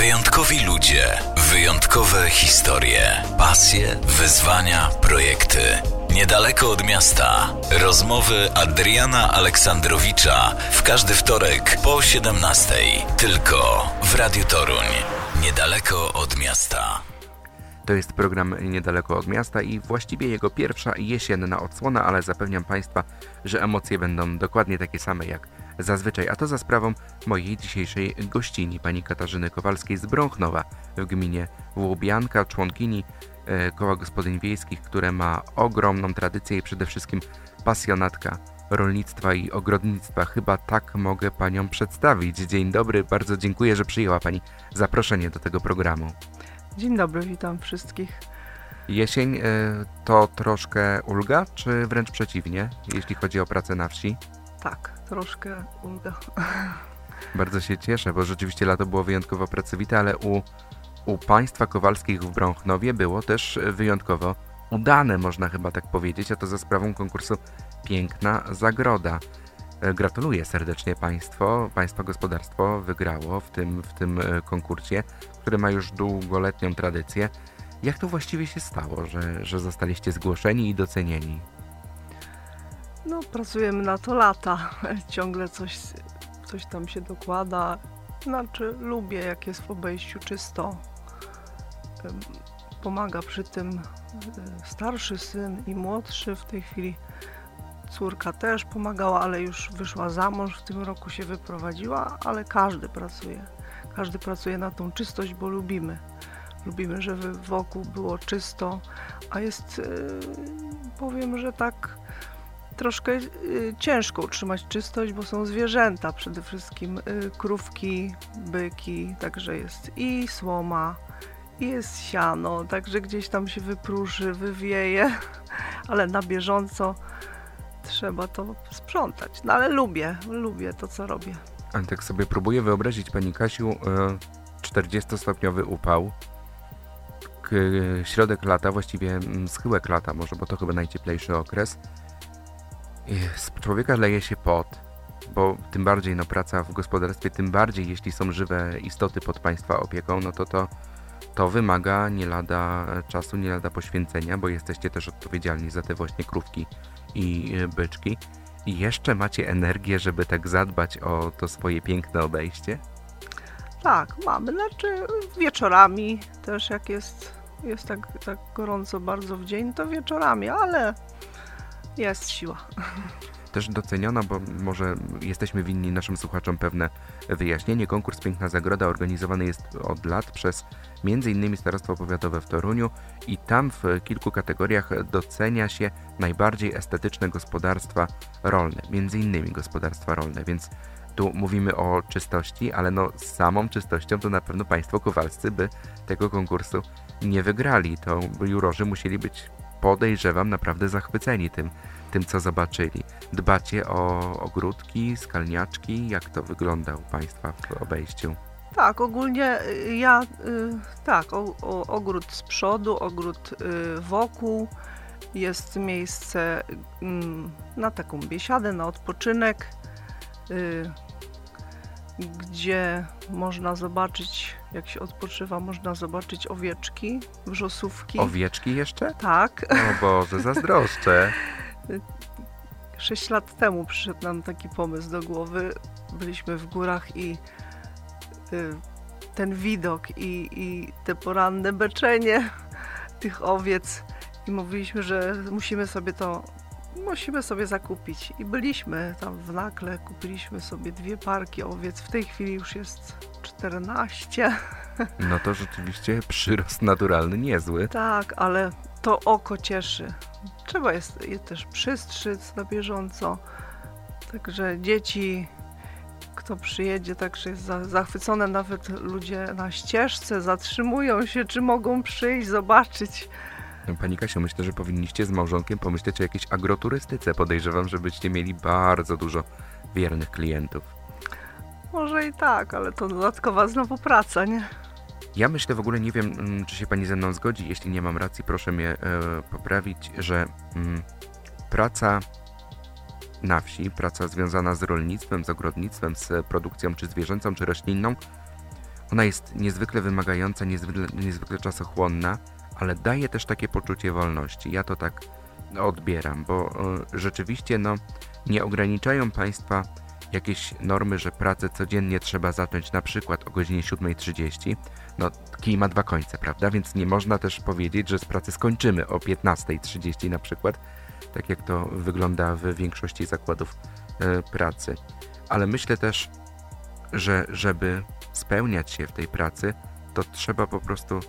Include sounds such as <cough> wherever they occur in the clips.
Wyjątkowi ludzie, wyjątkowe historie, pasje, wyzwania, projekty. Niedaleko od miasta. Rozmowy Adriana Aleksandrowicza w każdy wtorek po 17. Tylko w Radiu Toruń. Niedaleko od miasta. To jest program niedaleko od miasta i właściwie jego pierwsza jesienna odsłona, ale zapewniam Państwa, że emocje będą dokładnie takie same jak zazwyczaj, a to za sprawą mojej dzisiejszej gościni, pani Katarzyny Kowalskiej z Brąchnowa w gminie Łubianka, członkini e, Koła Gospodyń Wiejskich, które ma ogromną tradycję i przede wszystkim pasjonatka rolnictwa i ogrodnictwa. Chyba tak mogę panią przedstawić. Dzień dobry, bardzo dziękuję, że przyjęła pani zaproszenie do tego programu. Dzień dobry, witam wszystkich. Jesień e, to troszkę ulga, czy wręcz przeciwnie, jeśli chodzi o pracę na wsi? Tak, troszkę ulga. Bardzo się cieszę, bo rzeczywiście lato było wyjątkowo pracowite, ale u, u państwa Kowalskich w Brąchnowie było też wyjątkowo udane, można chyba tak powiedzieć, a to za sprawą konkursu Piękna Zagroda. E, gratuluję serdecznie Państwo. Państwa gospodarstwo wygrało w tym, w tym e, konkursie, który ma już długoletnią tradycję. Jak to właściwie się stało, że, że zostaliście zgłoszeni i docenieni? No, pracujemy na to lata. <laughs> Ciągle coś, coś tam się dokłada. Znaczy, lubię, jak jest w obejściu czysto. Pomaga przy tym e, starszy syn i młodszy. W tej chwili córka też pomagała, ale już wyszła za mąż. W tym roku się wyprowadziła, ale każdy pracuje. Każdy pracuje na tą czystość, bo lubimy. Lubimy, żeby wokół było czysto, a jest, e, powiem, że tak troszkę y, ciężko utrzymać czystość, bo są zwierzęta, przede wszystkim y, krówki, byki, także jest i słoma, i jest siano, także gdzieś tam się wypróży, wywieje, <laughs> ale na bieżąco trzeba to sprzątać. No ale lubię, lubię to, co robię. Tak sobie próbuję wyobrazić, Pani Kasiu, 40-stopniowy upał, środek lata, właściwie mm, schyłek lata może, bo to chyba najcieplejszy okres, z człowieka leje się pot, bo tym bardziej no, praca w gospodarstwie, tym bardziej jeśli są żywe istoty pod Państwa opieką, no to to, to wymaga nie lada czasu, nie lada poświęcenia, bo jesteście też odpowiedzialni za te właśnie krówki i e, byczki. I jeszcze macie energię, żeby tak zadbać o to swoje piękne obejście? Tak, mamy. Znaczy wieczorami też jak jest, jest tak, tak gorąco bardzo w dzień, to wieczorami, ale jest siła. Też doceniona, bo może jesteśmy winni naszym słuchaczom pewne wyjaśnienie. Konkurs Piękna Zagroda organizowany jest od lat przez m.in. Starostwo Powiatowe w Toruniu i tam w kilku kategoriach docenia się najbardziej estetyczne gospodarstwa rolne, m.in. gospodarstwa rolne, więc tu mówimy o czystości, ale no z samą czystością to na pewno Państwo Kowalscy by tego konkursu nie wygrali. To jurorzy musieli być podejrzewam, naprawdę zachwyceni tym, tym co zobaczyli. Dbacie o ogródki, skalniaczki? Jak to wygląda u Państwa w obejściu? Tak, ogólnie y, ja, y, tak, o, o, ogród z przodu, ogród y, wokół. Jest miejsce y, na taką biesiadę, na odpoczynek, gdzie można zobaczyć jak się odpoczywa, można zobaczyć owieczki, wrzosówki. Owieczki jeszcze? Tak. O Boże, zazdroszczę. <laughs> Sześć lat temu przyszedł nam taki pomysł do głowy. Byliśmy w górach i y, ten widok i, i te poranne beczenie <laughs> tych owiec i mówiliśmy, że musimy sobie to musimy sobie zakupić. I byliśmy tam w Nakle, kupiliśmy sobie dwie parki owiec. W tej chwili już jest 14. <laughs> No to rzeczywiście przyrost naturalny niezły. Tak, ale to oko cieszy. Trzeba jest, je też przystrzyc na bieżąco. Także dzieci, kto przyjedzie, także jest zachwycone. Nawet ludzie na ścieżce zatrzymują się, czy mogą przyjść, zobaczyć Pani Kasiu, myślę, że powinniście z małżonkiem pomyśleć o jakiejś agroturystyce. Podejrzewam, że byście mieli bardzo dużo wiernych klientów. Może i tak, ale to dodatkowa znowu praca, nie? Ja myślę w ogóle, nie wiem, mm, czy się pani ze mną zgodzi. Jeśli nie mam racji, proszę mnie e, poprawić, że mm, praca na wsi, praca związana z rolnictwem, z ogrodnictwem, z produkcją czy zwierzęcą, czy roślinną, Ona jest niezwykle wymagająca, niezwykle, niezwykle czasochłonna, ale daje też takie poczucie wolności. Ja to tak odbieram, bo e, rzeczywiście no, nie ograniczają Państwa jakieś normy, że pracę codziennie trzeba zacząć na przykład o godzinie 7.30. No, kij ma dwa końce, prawda? Więc nie można też powiedzieć, że z pracy skończymy o 15.30 na przykład, tak jak to wygląda w większości zakładów e, pracy. Ale myślę też, że żeby spełniać się w tej pracy, to trzeba po prostu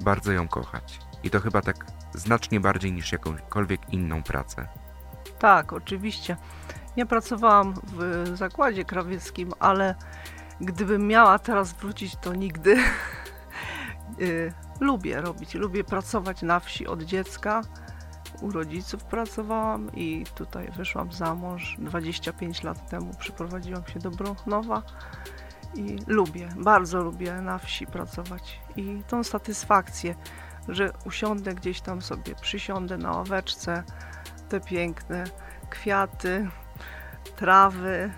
bardzo ją kochać. I to chyba tak znacznie bardziej niż jakąkolwiek inną pracę. Tak, oczywiście. Ja pracowałam w zakładzie krawieckim, ale gdybym miała teraz wrócić, to nigdy. <laughs> Y, lubię robić, lubię pracować na wsi od dziecka. U rodziców pracowałam i tutaj wyszłam za mąż 25 lat temu. Przyprowadziłam się do Brochnowa i lubię, bardzo lubię na wsi pracować. I tą satysfakcję, że usiądę gdzieś tam sobie, przysiądę na ławeczce, te piękne kwiaty, trawy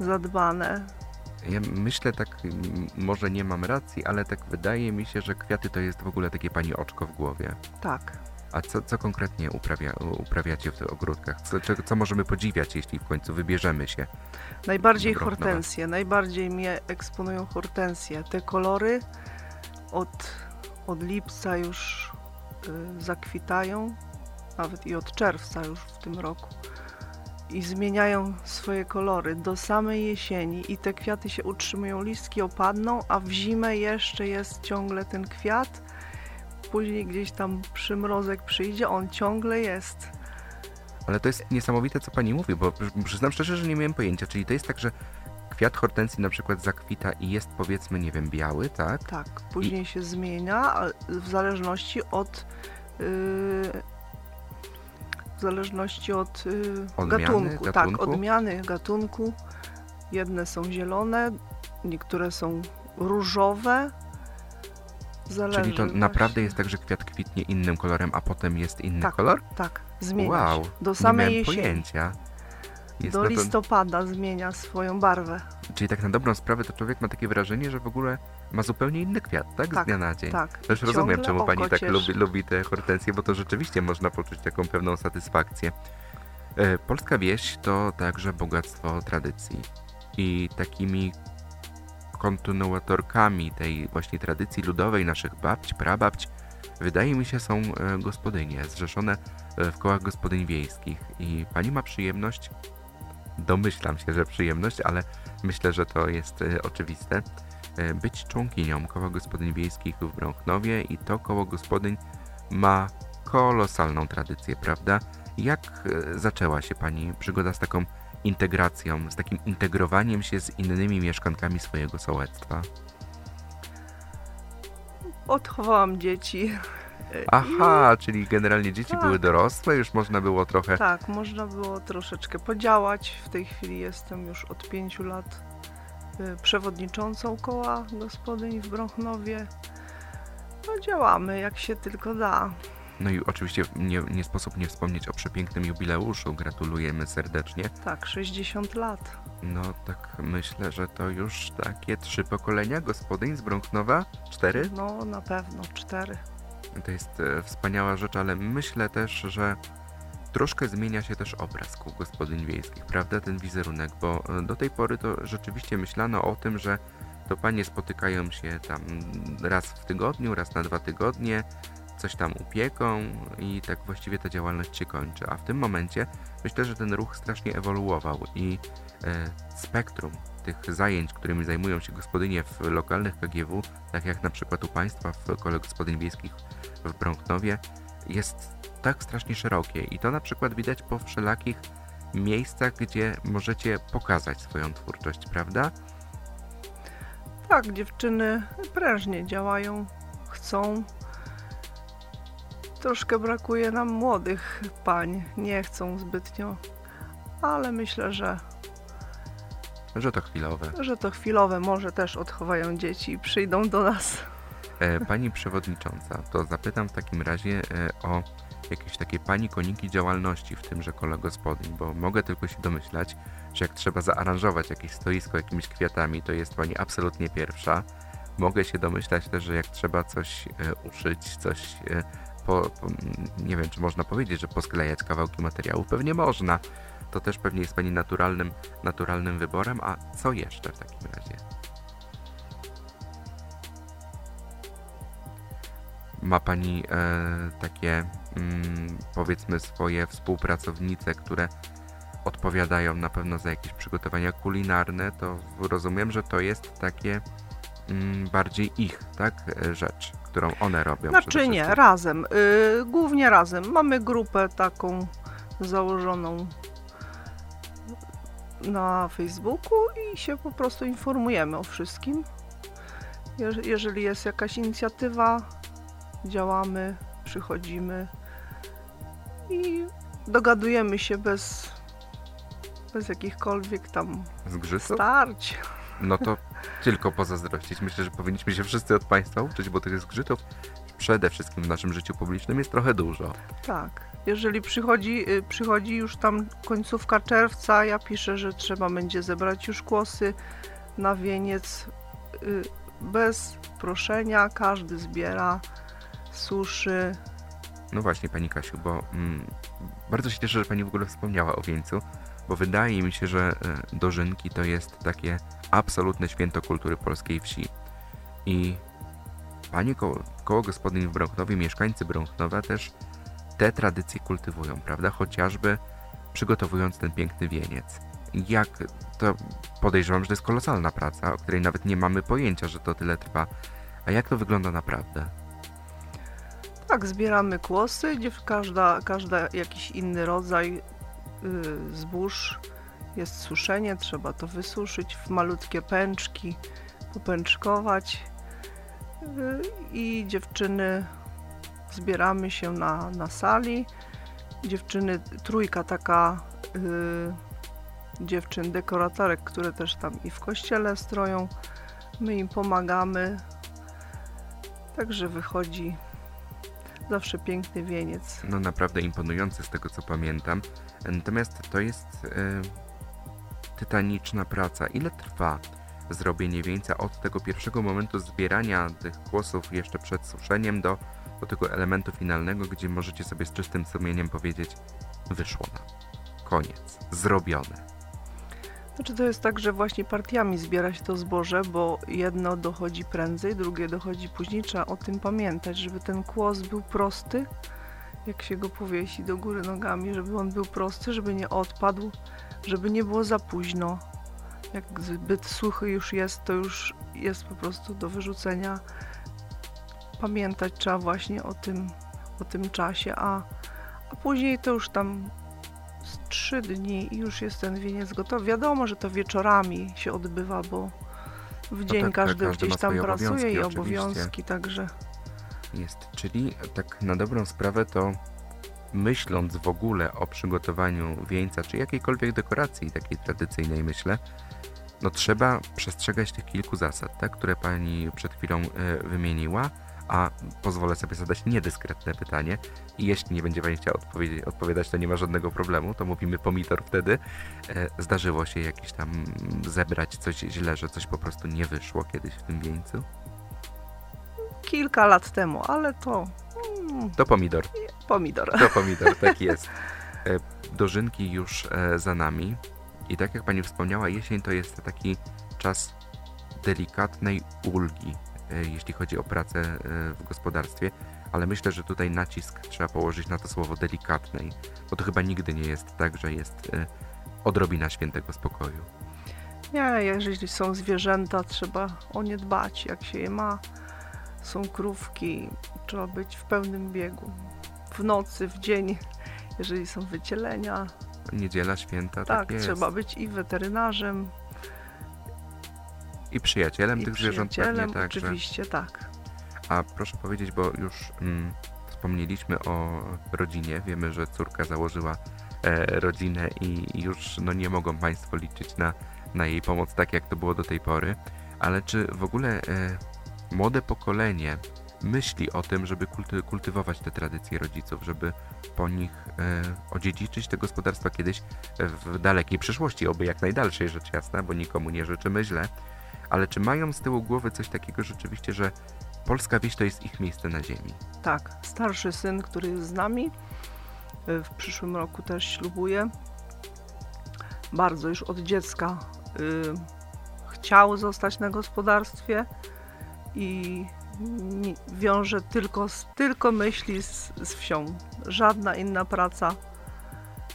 zadbane. Ja myślę tak, może nie mam racji, ale tak wydaje mi się, że kwiaty to jest w ogóle takie pani oczko w głowie. Tak. A co, co konkretnie uprawia, uprawiacie w tych ogródkach? Co, co możemy podziwiać, jeśli w końcu wybierzemy się? Najbardziej hortensje, najbardziej mnie eksponują hortensje. Te kolory od, od lipca już y, zakwitają, nawet i od czerwca już w tym roku i zmieniają swoje kolory do samej jesieni i te kwiaty się utrzymują, listki opadną, a w zimę jeszcze jest ciągle ten kwiat. Później gdzieś tam przymrozek przyjdzie, on ciągle jest. Ale to jest niesamowite, co pani mówi, bo przyznam szczerze, że nie miałem pojęcia. Czyli to jest tak, że kwiat hortensji na przykład zakwita i jest powiedzmy, nie wiem, biały, tak? Tak, później I... się zmienia w zależności od yy, zależności od y, odmiany, gatunku. gatunku. Tak, odmiany gatunku. Jedne są zielone, niektóre są różowe. Zależy Czyli to właśnie. naprawdę jest tak, że kwiat kwitnie innym kolorem, a potem jest inny tak, kolor? Tak, zmienia wow, się. Do samej nie jesieni. pojęcia. Jest Do listopada zmienia swoją barwę. Czyli tak na dobrą sprawę to człowiek ma takie wrażenie, że w ogóle ma zupełnie inny kwiat, tak? tak Z dnia na dzień. Tak. Też rozumiem, czemu pani tak lubi, lubi te hortensje, bo to rzeczywiście można poczuć taką pewną satysfakcję. E, polska wieś to także bogactwo tradycji. I takimi kontynuatorkami tej właśnie tradycji ludowej naszych babć, prababć, wydaje mi się są e, gospodynie zrzeszone e, w kołach gospodyń wiejskich. I pani ma przyjemność domyślam się, że przyjemność, ale myślę, że to jest e, oczywiste, być członkinią koła gospodyń wiejskich w Brąchnowie i to koło gospodyń ma kolosalną tradycję, prawda? Jak zaczęła się Pani przygoda z taką integracją, z takim integrowaniem się z innymi mieszkankami swojego sołectwa? Odchowałam dzieci Aha, czyli generalnie dzieci tak. były dorosłe, już można było trochę. Tak, można było troszeczkę podziałać. W tej chwili jestem już od pięciu lat y, przewodniczącą koła gospodyń w Brąchnowie. No działamy jak się tylko da. No i oczywiście nie, nie sposób nie wspomnieć o przepięknym jubileuszu. Gratulujemy serdecznie. Tak, 60 lat. No tak myślę, że to już takie trzy pokolenia gospodyń z Brąchnowa? Cztery? No na pewno cztery. To jest e, wspaniała rzecz, ale myślę też, że troszkę zmienia się też obraz kół gospodyń wiejskich, prawda, ten wizerunek, bo e, do tej pory to rzeczywiście myślano o tym, że to panie spotykają się tam raz w tygodniu, raz na dwa tygodnie, coś tam upieką i tak właściwie ta działalność się kończy. A w tym momencie myślę, że ten ruch strasznie ewoluował i e, spektrum tych zajęć, którymi zajmują się gospodynie w lokalnych KGW, tak jak na przykład u Państwa w Kole Gospodyń Wiejskich w Brąknowie, jest tak strasznie szerokie i to na przykład widać po wszelakich miejscach, gdzie możecie pokazać swoją twórczość, prawda? Tak, dziewczyny prężnie działają, chcą. Troszkę brakuje nam młodych pań, nie chcą zbytnio, ale myślę, że że to chwilowe. Że to chwilowe, może też odchowają dzieci i przyjdą do nas. E, pani przewodnicząca, to zapytam w takim razie e, o jakieś takie pani koniki działalności w tymże kole gospodyń, bo mogę tylko się domyślać, że jak trzeba zaaranżować jakieś stoisko jakimiś kwiatami, to jest pani absolutnie pierwsza. mogę się domyślać też, że jak trzeba coś e, uszyć, coś po, po, nie wiem, czy można powiedzieć, że posklejać kawałki materiału, pewnie można. To też pewnie jest Pani naturalnym, naturalnym wyborem, a co jeszcze w takim razie? Ma Pani e, takie, mm, powiedzmy, swoje współpracownice, które odpowiadają na pewno za jakieś przygotowania kulinarne, to rozumiem, że to jest takie mm, bardziej ich, tak, e, rzecz, którą one robią. Znaczy nie, razem, yy, głównie razem. Mamy grupę taką założoną na Facebooku i się po prostu informujemy o wszystkim. jeżeli jest jakaś inicjatywa, działamy, przychodzimy i dogadujemy się bez, bez jakichkolwiek tam Zgrzytów? starć. No to tylko pozazdrościć. Myślę, że powinniśmy się wszyscy od Państwa uczyć, bo tych zgrzytów przede wszystkim w naszym życiu publicznym jest trochę dużo. Tak. Jeżeli przychodzi, y, przychodzi już tam końcówka czerwca, ja piszę, że trzeba będzie zebrać już kłosy na wieniec. Y, bez proszenia każdy zbiera, suszy. No właśnie, Pani Kasiu, bo mm, bardzo się cieszę, że Pani w ogóle wspomniała o wieńcu, bo wydaje mi się, że y, dożynki to jest takie absolutne święto kultury polskiej wsi. I Panie koło, koło gospodyń w Brąchnowie, mieszkańcy Brąchnowa też te tradycje kultywują, prawda? Chociażby przygotowując ten piękny wieniec. Jak to podejrzewam, że to jest kolosalna praca, o której nawet nie mamy pojęcia, że to tyle trwa. A jak to wygląda naprawdę? Tak, zbieramy kłosy, gdzie każda, każda jakiś inny rodzaj yy, zbóż jest suszenie, trzeba to wysuszyć w malutkie pęczki, popęczkować yy, i dziewczyny zbieramy się na, na sali. Dziewczyny, trójka taka yy, dziewczyn dekoratorek, które też tam i w kościele stroją. My im pomagamy. Także wychodzi zawsze piękny wieniec. No naprawdę imponujący z tego co pamiętam. Natomiast to jest yy, tytaniczna praca. Ile trwa zrobienie wieńca od tego pierwszego momentu zbierania tych kłosów jeszcze przed suszeniem do do tego elementu finalnego, gdzie możecie sobie z czystym sumieniem powiedzieć wyszło nam. Koniec. Zrobione. Znaczy to jest tak, że właśnie partiami zbiera się to zboże, bo jedno dochodzi prędzej, drugie dochodzi później. Trzeba o tym pamiętać, żeby ten kłos był prosty, jak się go powiesi do góry nogami, żeby on był prosty, żeby nie odpadł, żeby nie było za późno. Jak zbyt suchy już jest, to już jest po prostu do wyrzucenia pamiętać trzeba właśnie o tym, o tym czasie, a, a później to już tam trzy dni i już jest ten wieniec gotowy. Wiadomo, że to wieczorami się odbywa, bo w no dzień tak, każdy, każdy gdzieś tam pracuje i obowiązki, także. Jest, czyli tak na dobrą sprawę to myśląc w ogóle o przygotowaniu wieńca, czy jakiejkolwiek dekoracji takiej tradycyjnej, myślę, no trzeba przestrzegać tych kilku zasad, tak, które pani przed chwilą y, wymieniła a pozwolę sobie zadać niedyskretne pytanie i jeśli nie będzie Pani chciała odpowiadać, to nie ma żadnego problemu, to mówimy pomidor wtedy. E, zdarzyło się jakieś tam zebrać coś źle, że coś po prostu nie wyszło kiedyś w tym wieńcu? Kilka lat temu, ale to... To pomidor. Pomidor. To pomidor, <laughs> tak jest. E, dożynki już e, za nami i tak jak Pani wspomniała, jesień to jest taki czas delikatnej ulgi E, jeśli chodzi o pracę w gospodarstwie, ale myślę, że tutaj nacisk trzeba położyć na to słowo delikatnej, bo to chyba nigdy nie jest tak, że jest odrobina świętego spokoju. Nie, jeżeli są zwierzęta, trzeba o nie dbać, jak się je ma. Są krówki, trzeba być w pełnym biegu. W nocy, w dzień, jeżeli są wycielenia. Niedziela, święta, tak, tak trzeba być i weterynarzem, i przyjacielem I tych zwierząt pewnie także. Oczywiście, tak. A proszę powiedzieć, bo już mm, wspomnieliśmy o rodzinie. Wiemy, że córka założyła e, rodzinę i już no, nie mogą Państwo liczyć na, na jej pomoc tak, jak to było do tej pory. Ale czy w ogóle e, młode pokolenie myśli o tym, żeby kulty, kultywować te tradycje rodziców, żeby po nich e, odziedziczyć te gospodarstwa kiedyś w dalekiej przyszłości, oby jak najdalszej rzecz jasna, bo nikomu nie życzymy źle, ale czy mają z tyłu głowy coś takiego rzeczywiście, że polska wieś to jest ich miejsce na ziemi? Tak, starszy syn, który jest z nami, y, w przyszłym roku też ślubuje. Bardzo już od dziecka y, chciał zostać na gospodarstwie i wiąże tylko, tylko myśli z, z wsią. Żadna inna praca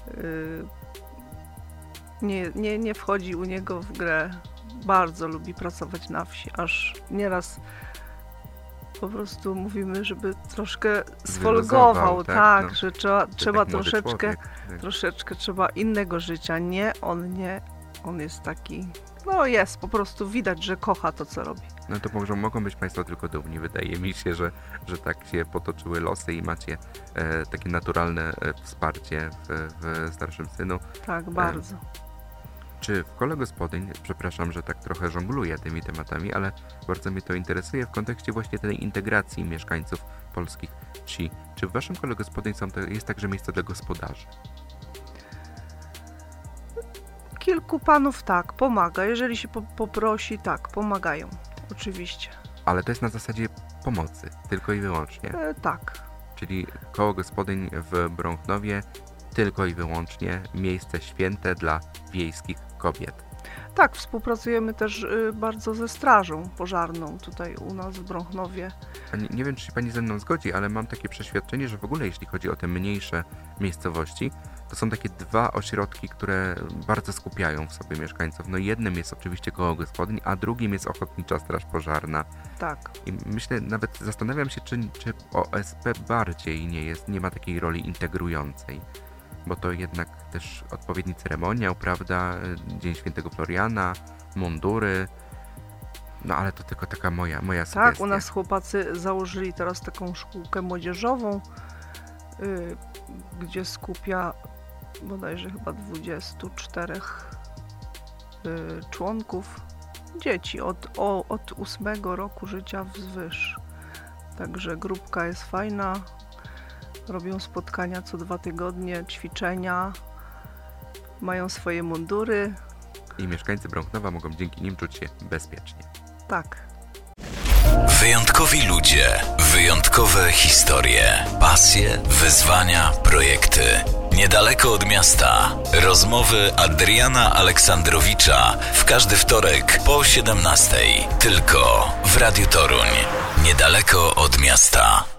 y, nie, nie, nie wchodzi u niego w grę. Bardzo lubi pracować na wsi, aż nieraz po prostu mówimy, żeby troszkę sfolgował, tak, tak, no. że trzeba, trzeba tak troszeczkę człowiek, tak. troszeczkę trzeba innego życia. Nie, on nie, on jest taki, no jest, po prostu widać, że kocha to, co robi. No to może, mogą być Państwo tylko dumni. Wydaje mi się, że, że tak się potoczyły losy i macie e, takie naturalne e, wsparcie w, w starszym synu. Tak, bardzo. Czy w kole gospodyń, przepraszam, że tak trochę żongluję tymi tematami, ale bardzo mnie to interesuje w kontekście właśnie tej integracji mieszkańców polskich wsi. Czy w Waszym kole gospodyń są jest także miejsce dla gospodarzy? Kilku panów tak, pomaga. Jeżeli się po, poprosi, tak, pomagają. Oczywiście. Ale to jest na zasadzie pomocy, tylko i wyłącznie. E, tak, Czyli koło gospodyń w Brąchnowie tylko i wyłącznie miejsce święte dla wiejskich kobiet. tak, współpracujemy też y, bardzo ze strażą pożarną tutaj u nas w Brąchnowie. Nie wiem, czy się Pani ze mną zgodzi, ale mam takie przeświadczenie, że w ogóle jeśli chodzi o te mniejsze miejscowości, to są takie dwa ośrodki, które bardzo skupiają w sobie mieszkańców. No jednym jest oczywiście koło gospodyń, a drugim jest Ochotnicza Straż Pożarna. Tak, I myślę, nawet zastanawiam się, czy, czy OSP bardziej nie jest, nie ma takiej roli integrującej. Bo to jednak też odpowiedni ceremoniał, prawda? Dzień Świętego Floriana, mundury. No ale to tylko taka moja, moja tak, sugestia. u nas chłopacy założyli teraz taką szkółkę młodzieżową, y, gdzie skupia bodajże chyba 24 y, członków dzieci od, o, od 8 roku życia wzwyż. Także grupka jest fajna. Robią spotkania co dwa tygodnie, ćwiczenia. Mają swoje mundury. I mieszkańcy Brąchnowa mogą dzięki nim czuć się bezpiecznie. Tak, Wyjątkowi ludzie, wyjątkowe historie, pasje, wyzwania, projekty. Niedaleko od miasta. Rozmowy Adriana Aleksandrowicza w każdy wtorek po 17. Tylko w Radiu Toruń. Niedaleko od miasta.